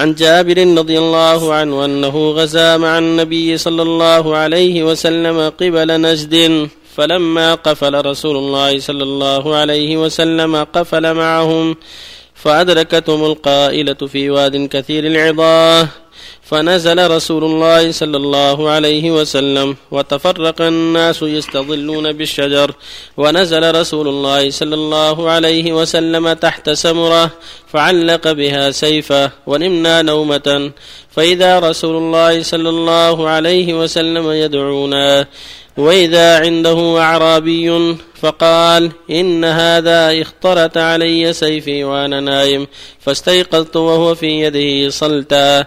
عن جابر رضي الله عنه أنه غزا مع النبي صلى الله عليه وسلم قبل نجد فلما قفل رسول الله صلى الله عليه وسلم قفل معهم فأدركتهم القائلة في واد كثير العظاه. فنزل رسول الله صلى الله عليه وسلم وتفرق الناس يستظلون بالشجر. ونزل رسول الله صلى الله عليه وسلم تحت سمرة فعلق بها سيفه ونمنا نومة. فإذا رسول الله صلى الله عليه وسلم يدعونا وإذا عنده أعرابي فقال إن هذا اخترت علي سيفي وأنا نايم فاستيقظت وهو في يده صلتا.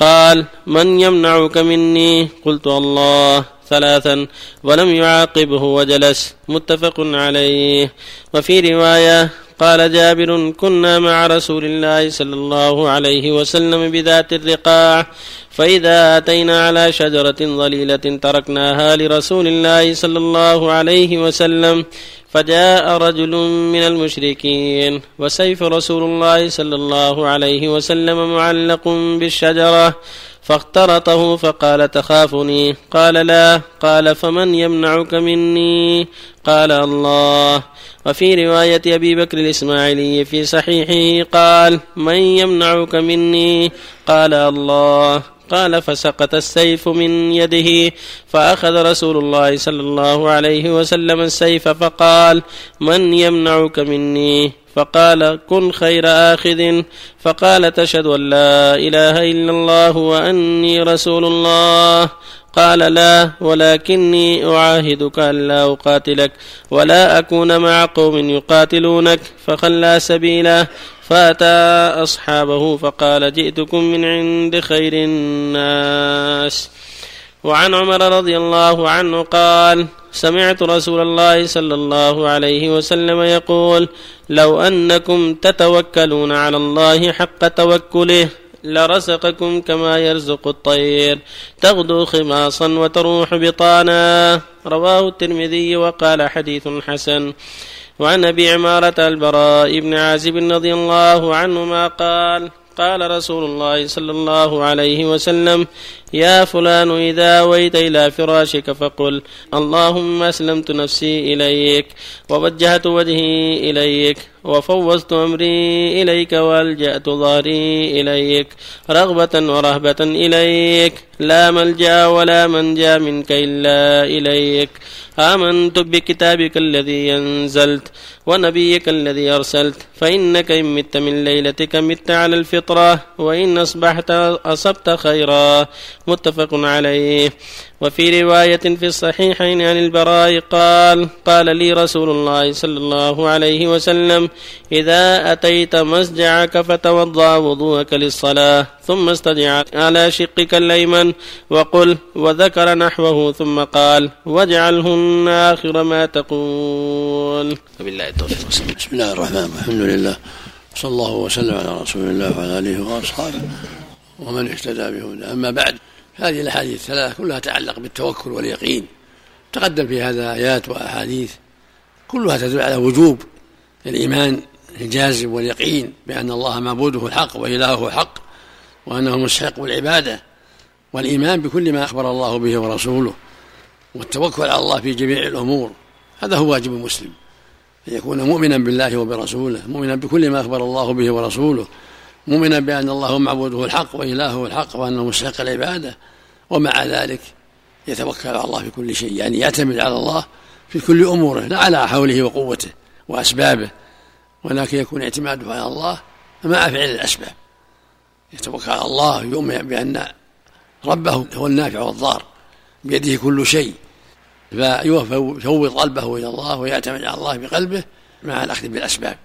قال من يمنعك مني؟ قلت الله. ثلاثا ولم يعاقبه وجلس. متفق عليه. وفي رواية قال جابر كنا مع رسول الله صلى الله عليه وسلم بذات الرقاع. فإذا أتينا على شجرة ظليلة تركناها لرسول الله صلى الله عليه وسلم فجاء رجل من المشركين وسيف رسول الله صلى الله عليه وسلم معلق بالشجرة فاخترطه فقال تخافني؟ قال لا. قال فمن يمنعك مني؟ قال الله. وفي رواية أبي بكر الإسماعيلي في صحيحه قال من يمنعك مني؟ قال الله. قال فسقط السيف من يده فأخذ رسول الله صلى الله عليه وسلم السيف فقال من يمنعك مني؟ فقال كن خير آخذ. فقال تشهد أن لا إله إلا الله وأني رسول الله. قال لا ولكني أعاهدك ألا أقاتلك ولا أكون مع قوم يقاتلونك فخلى سبيله. فأتى أصحابه فقال جئتكم من عند خير الناس. وعن عمر رضي الله عنه قال سمعت رسول الله صلى الله عليه وسلم يقول لو أنكم تتوكلون على الله حق توكله لرزقكم كما يرزق الطير تغدو خماصا وتروح بطانا. رواه الترمذي وقال حديث حسن. وعن أبي عمارة البراء بن عازب رضي الله عنهما قال قال رسول الله صلى الله عليه وسلم يا فلان إذا أويت إلى فراشك فقل اللهم أسلمت نفسي إليك ووجهت وجهي إليك وفوضت أمري إليك وألجأت ظهري إليك رغبة ورهبة إليك لا ملجأ ولا منجأ منك إلا إليك آمنت بكتابك الذي أنزلت ونبيك الذي أرسلت فإنك إن مت من ليلتك مت على الفطرة وإن أصبحت أصبت خيرا متفق عليه وفي رواية في الصحيحين عن البراء قال قال لي رسول الله صلى الله عليه وسلم إذا أتيت مسجعك فتوضأ وضوءك للصلاة ثم استدع على شقك الأيمن وقل وذكر نحوه ثم قال واجعلهن آخر ما تقول. وبالله التوفيق بسم الله الرحمن الرحيم. الحمد لله. صلى الله وسلم على رسول الله وعلى آله وأصحابه ومن اهتدى بهداه. أما بعد هذه الأحاديث الثلاث كلها تتعلق بالتوكل واليقين. تقدم في هذا آيات وأحاديث كلها تدل على وجوب الإيمان الجازم واليقين بأن الله معبوده الحق وإلهه الحق وأنه مستحق العبادة والإيمان بكل ما أخبر الله به ورسوله والتوكل على الله في جميع الأمور. هذا هو واجب المسلم أن يكون مؤمنا بالله وبرسوله مؤمنا بكل ما أخبر الله به ورسوله مؤمنا بأن الله معبوده الحق وإلهه الحق وأنه مستحق العبادة ومع ذلك يتوكل على الله في كل شيء يعني يعتمد على الله في كل أموره لا على حوله وقوته. وأسبابه ولكن يكون اعتماده على الله مع فعل الأسباب. يتوكل على الله يؤمن بأن ربه هو النافع والضار بيده كل شيء. فيفوض قلبه إلى الله ويعتمد على الله بقلبه مع الأخذ بالأسباب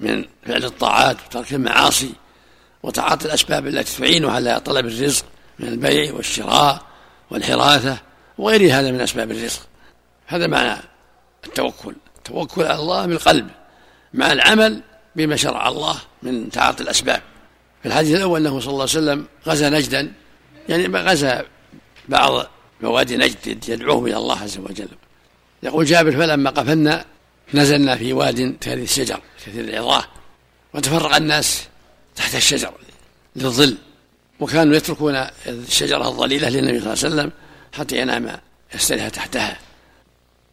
من فعل الطاعات وترك المعاصي وتعاطي الأسباب التي تعينه على طلب الرزق من البيع والشراء والحراثة وغير هذا من أسباب الرزق. هذا معنى التوكل. التوكل على الله بالقلب مع العمل بما شرع الله من تعاطي الأسباب. في الحديث الأول أنه صلى الله عليه وسلم غزا نجدا يعني غزا بعض موادي نجد يدعوهم إلى الله عز وجل. يقول جابر فلما قفلنا نزلنا في واد كثير الشجر كثير العظاه وتفرق الناس تحت الشجر للظل. وكانوا يتركون الشجرة الظليلة للنبي صلى الله عليه وسلم حتى ينام يستريح تحتها.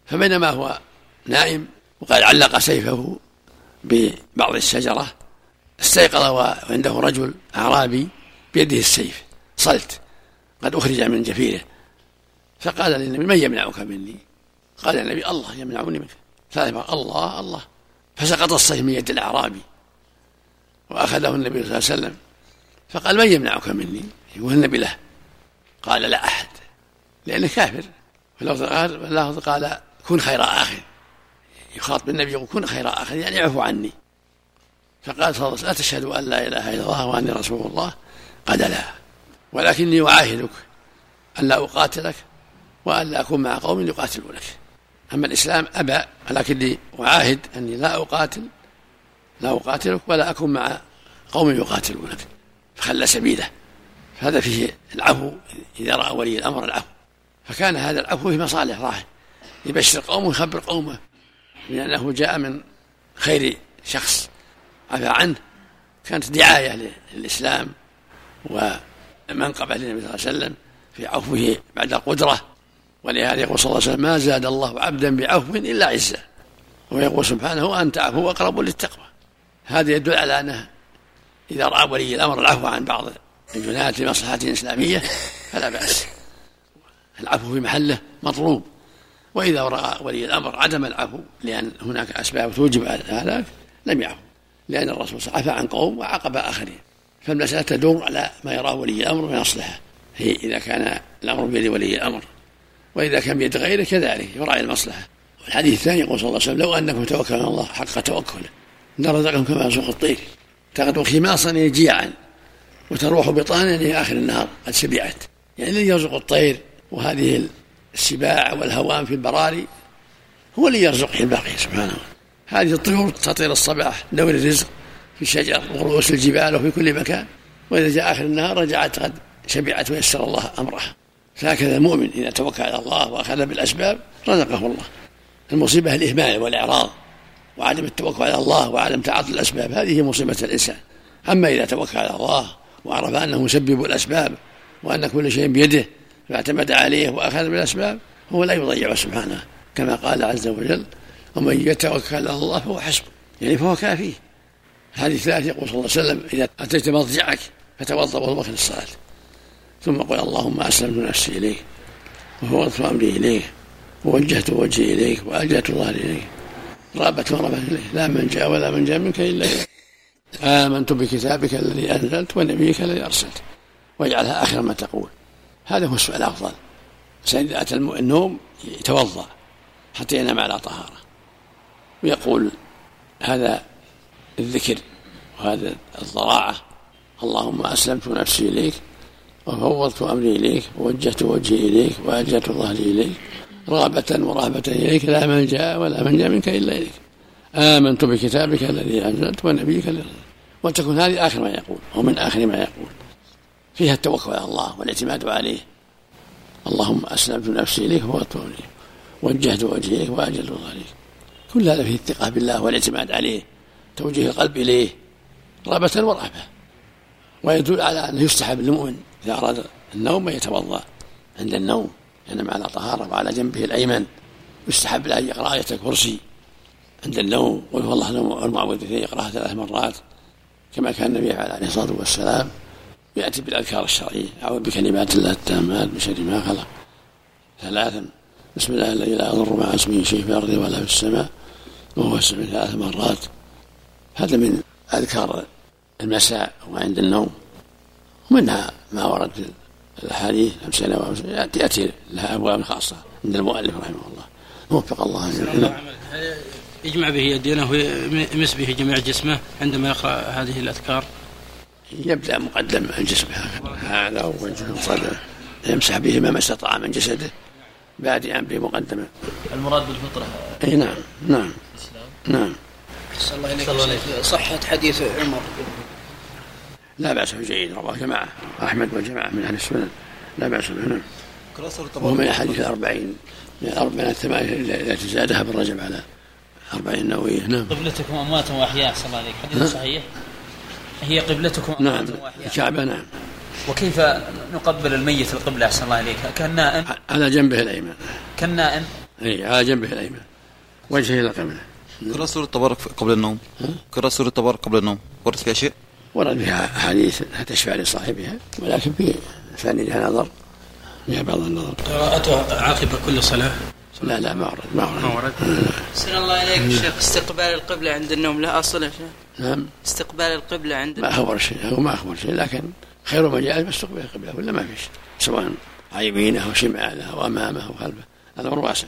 فبينما هو نائم وقد علق سيفه ببعض الشجرة استيقظ وعنده رجل أعرابي بيده السيف. صلت. قد أخرج من جفيره فقال للنبي من يمنعك مني؟ قال النبي الله يمنعني منك. ثلاث مرات الله الله. فسقط السيف من يد الأعرابي وأخذه النبي صلى الله عليه وسلم. فقال من يمنعك مني؟ يقول النبي له. قال لا أحد لأنه كافر. واللفظ قال قال كن خير آخر. يخاطب النبي يقول كن خير آخر يعني اعفو عني. فقال صلى الله عليه وسلم أتشهد أن لا إله إلا الله وأني رسول الله قال لا. ولكني أعاهدك أن لا أقاتلك وأن لا أكون مع قوم يقاتلونك. أما الإسلام أبى ولكني أعاهد أني لا أقاتل لا أقاتلك ولا أكون مع قوم يقاتلونك. فخلى سبيله. فهذا فيه العفو إذا رأى ولي الأمر العفو. فكان هذا العفو في مصالح راح. يبشر قومه ويخبر قومه. لأنه جاء من خير شخص. عفى عنه. كانت دعاية للإسلام ومنقبة للنبي صلى الله عليه وسلم في عفوه بعد القدرة. ولهذا يقول صلى الله عليه وسلم ما زاد الله عبدا بعفو إلا عزة. ويقول سبحانه وأنت عفو أقرب للتقوى. هذا يدل على أنه إذا رأى ولي الأمر العفو عن بعض الجنات لمصلحة إسلامية فلا بأس. العفو في محله مطلوب. وإذا رأى ولي الأمر عدم العفو لأن هناك أسباب توجب هذا لم يعفو لأن الرسول صلى الله عليه وسلم عفى عن قوم وعاقب آخرين. فالمسألة تدور على ما يراه ولي الأمر من مصلحة. هي إذا كان الأمر بيد ولي الأمر وإذا كان بيد غيره كذلك يراعي المصلحة. والحديث الثاني يقول صلى الله عليه وسلم لو أنكم توكلوا على الله حق توكله لرزقكم كما يرزق الطير. تغدو خماصا جيعا وتروح بطانا إلى آخر النهار قد شبعت. يعني الذي يرزق الطير وهذه السباع والهوام في البراري هو الذي يرزقه الباقي سبحانه هذه الطيور تطير الصباح دور الرزق في الشجر ورؤوس الجبال وفي كل مكان وإذا جاء آخر النهار رجعت قد شبعت ويسر الله أمرها. فهكذا المؤمن إذا توكل على الله وأخذ بالأسباب رزقه الله. المصيبة الإهمال والإعراض وعدم التوكل على الله وعدم تعاطي الأسباب هذه مصيبة الإنسان. أما إذا توكل على الله وعرف أنه مسبب الأسباب وأن كل شيء بيده فاعتمد عليه وأخذ بالاسباب هو لا يضيع سبحانه كما قال عز وجل ومن يتوكل على الله فهو حسبه. يعني فهو كافيه هذه ثلاث يقول صلى الله عليه وسلم إذا أتيت مضجعك فتوضأ وضوءك للصلاة. ثم قل اللهم أسلمت نفسي إليك وفوضت أمري إليك ووجهت وجهي إليك وألجأت ظهري إليك. رابت وربت اليه لا من جاء ولا من جاء منك إلا اليك آمنت بكتابك الذي أنزلت ونبيك الذي أرسلت. واجعلها آخر ما تقول. هذا هو السؤال الأفضل. الانسان اذا اتى النوم يتوضأ حتى ينام على طهارة. ويقول هذا الذكر وهذا الضراعة اللهم أسلمت نفسي إليك وفوضت أمري إليك ووجهت وجهي إليك والجات ظهري إليك رغبة ورهبة إليك لا من جاء ولا من جاء منك إلا إليك. آمنت بكتابك الذي أنزلت ونبيك الذي وتكون هذه آخر ما يقول ومن آخر ما يقول. فيها التوكل على الله والاعتماد عليه. اللهم أسلمت نفسي إليك وأتوب وجهت وجهي إليك وأجلت ظهري كل هذا فيه الثقة بالله والاعتماد عليه توجيه القلب إليه رغبة ورهبة. ويدل على أنه يستحب للمؤمن إذا أراد النوم يتوضأ. عند النوم ينام على طهارة وعلى جنبه الأيمن. يستحب له أن يقرأ آية الكرسي عند النوم. قل هو الله المعوذتين يقرأها ثلاث مرات كما كان النبي عليه الصلاة والسلام. يأتي بالأذكار الشرعية. أعوذ بكلمات الله التامات من شر ما خلق. ثلاثا. بسم الله الذي لا يضر مع اسمه شيء في الأرض ولا في السماء وهو السميع ثلاث مرات. هذا من أذكار المساء وعند النوم. ومنها ما ورد في الأحاديث امثله ياتي لها أبواب خاصة عند المؤلف رحمه الله. وفق الله جميعا يجمع به يدينه ويمس به جميع جسمه عندما يقرأ هذه الأذكار؟ يبدأ مقدم الجسم هذا وجهه صدره يمسح به ما استطاع من جسده. بادئا بمقدمة. المراد بالفطرة. إي نعم نعم نعم. الله صحة حديث عمر. لا بأس به جيد رواه جماعة أحمد وجماعة من أهل السنن لا بأس به نعم وهو من أحاديث الأربعين من الأربعين الثمانية التي زادها ابن رجب على أربعين نووية. نعم. قبلتكم أموات وأحياء صلى الله عليك. حديث صحيح؟ هي قبلتكم نعم. الكعبة نعم. وكيف نقبل الميت القبلة؟ أحسن الله إليك. كالنائم على جنبه الأيمن. كالنائم أي على جنبه الأيمن. وجهه إلى القبلة قرأ سورة تبارك قبل النوم. قرأ سورة تبارك قبل النوم. ورد فيها شيء؟ ورد فيها أحاديث تشفع لصاحبها ولكن في سندها نظر. فيها بعض النظر. قراءتها عقب كل صلاة. لا لا ما ورد ما ورد, ما ورد. سن الله إليك شيخ. استقبال القبلة عند النوم لا أصل يا شيخ. نعم. استقبال القبلة عند ما أخبر شيء هو ما أخبر شيء لكن خير ما جاء فاستقبل القبلة ولا ما فيش سواء على يمينه أو شماله أو أمامه أو خلفه الأمر واسع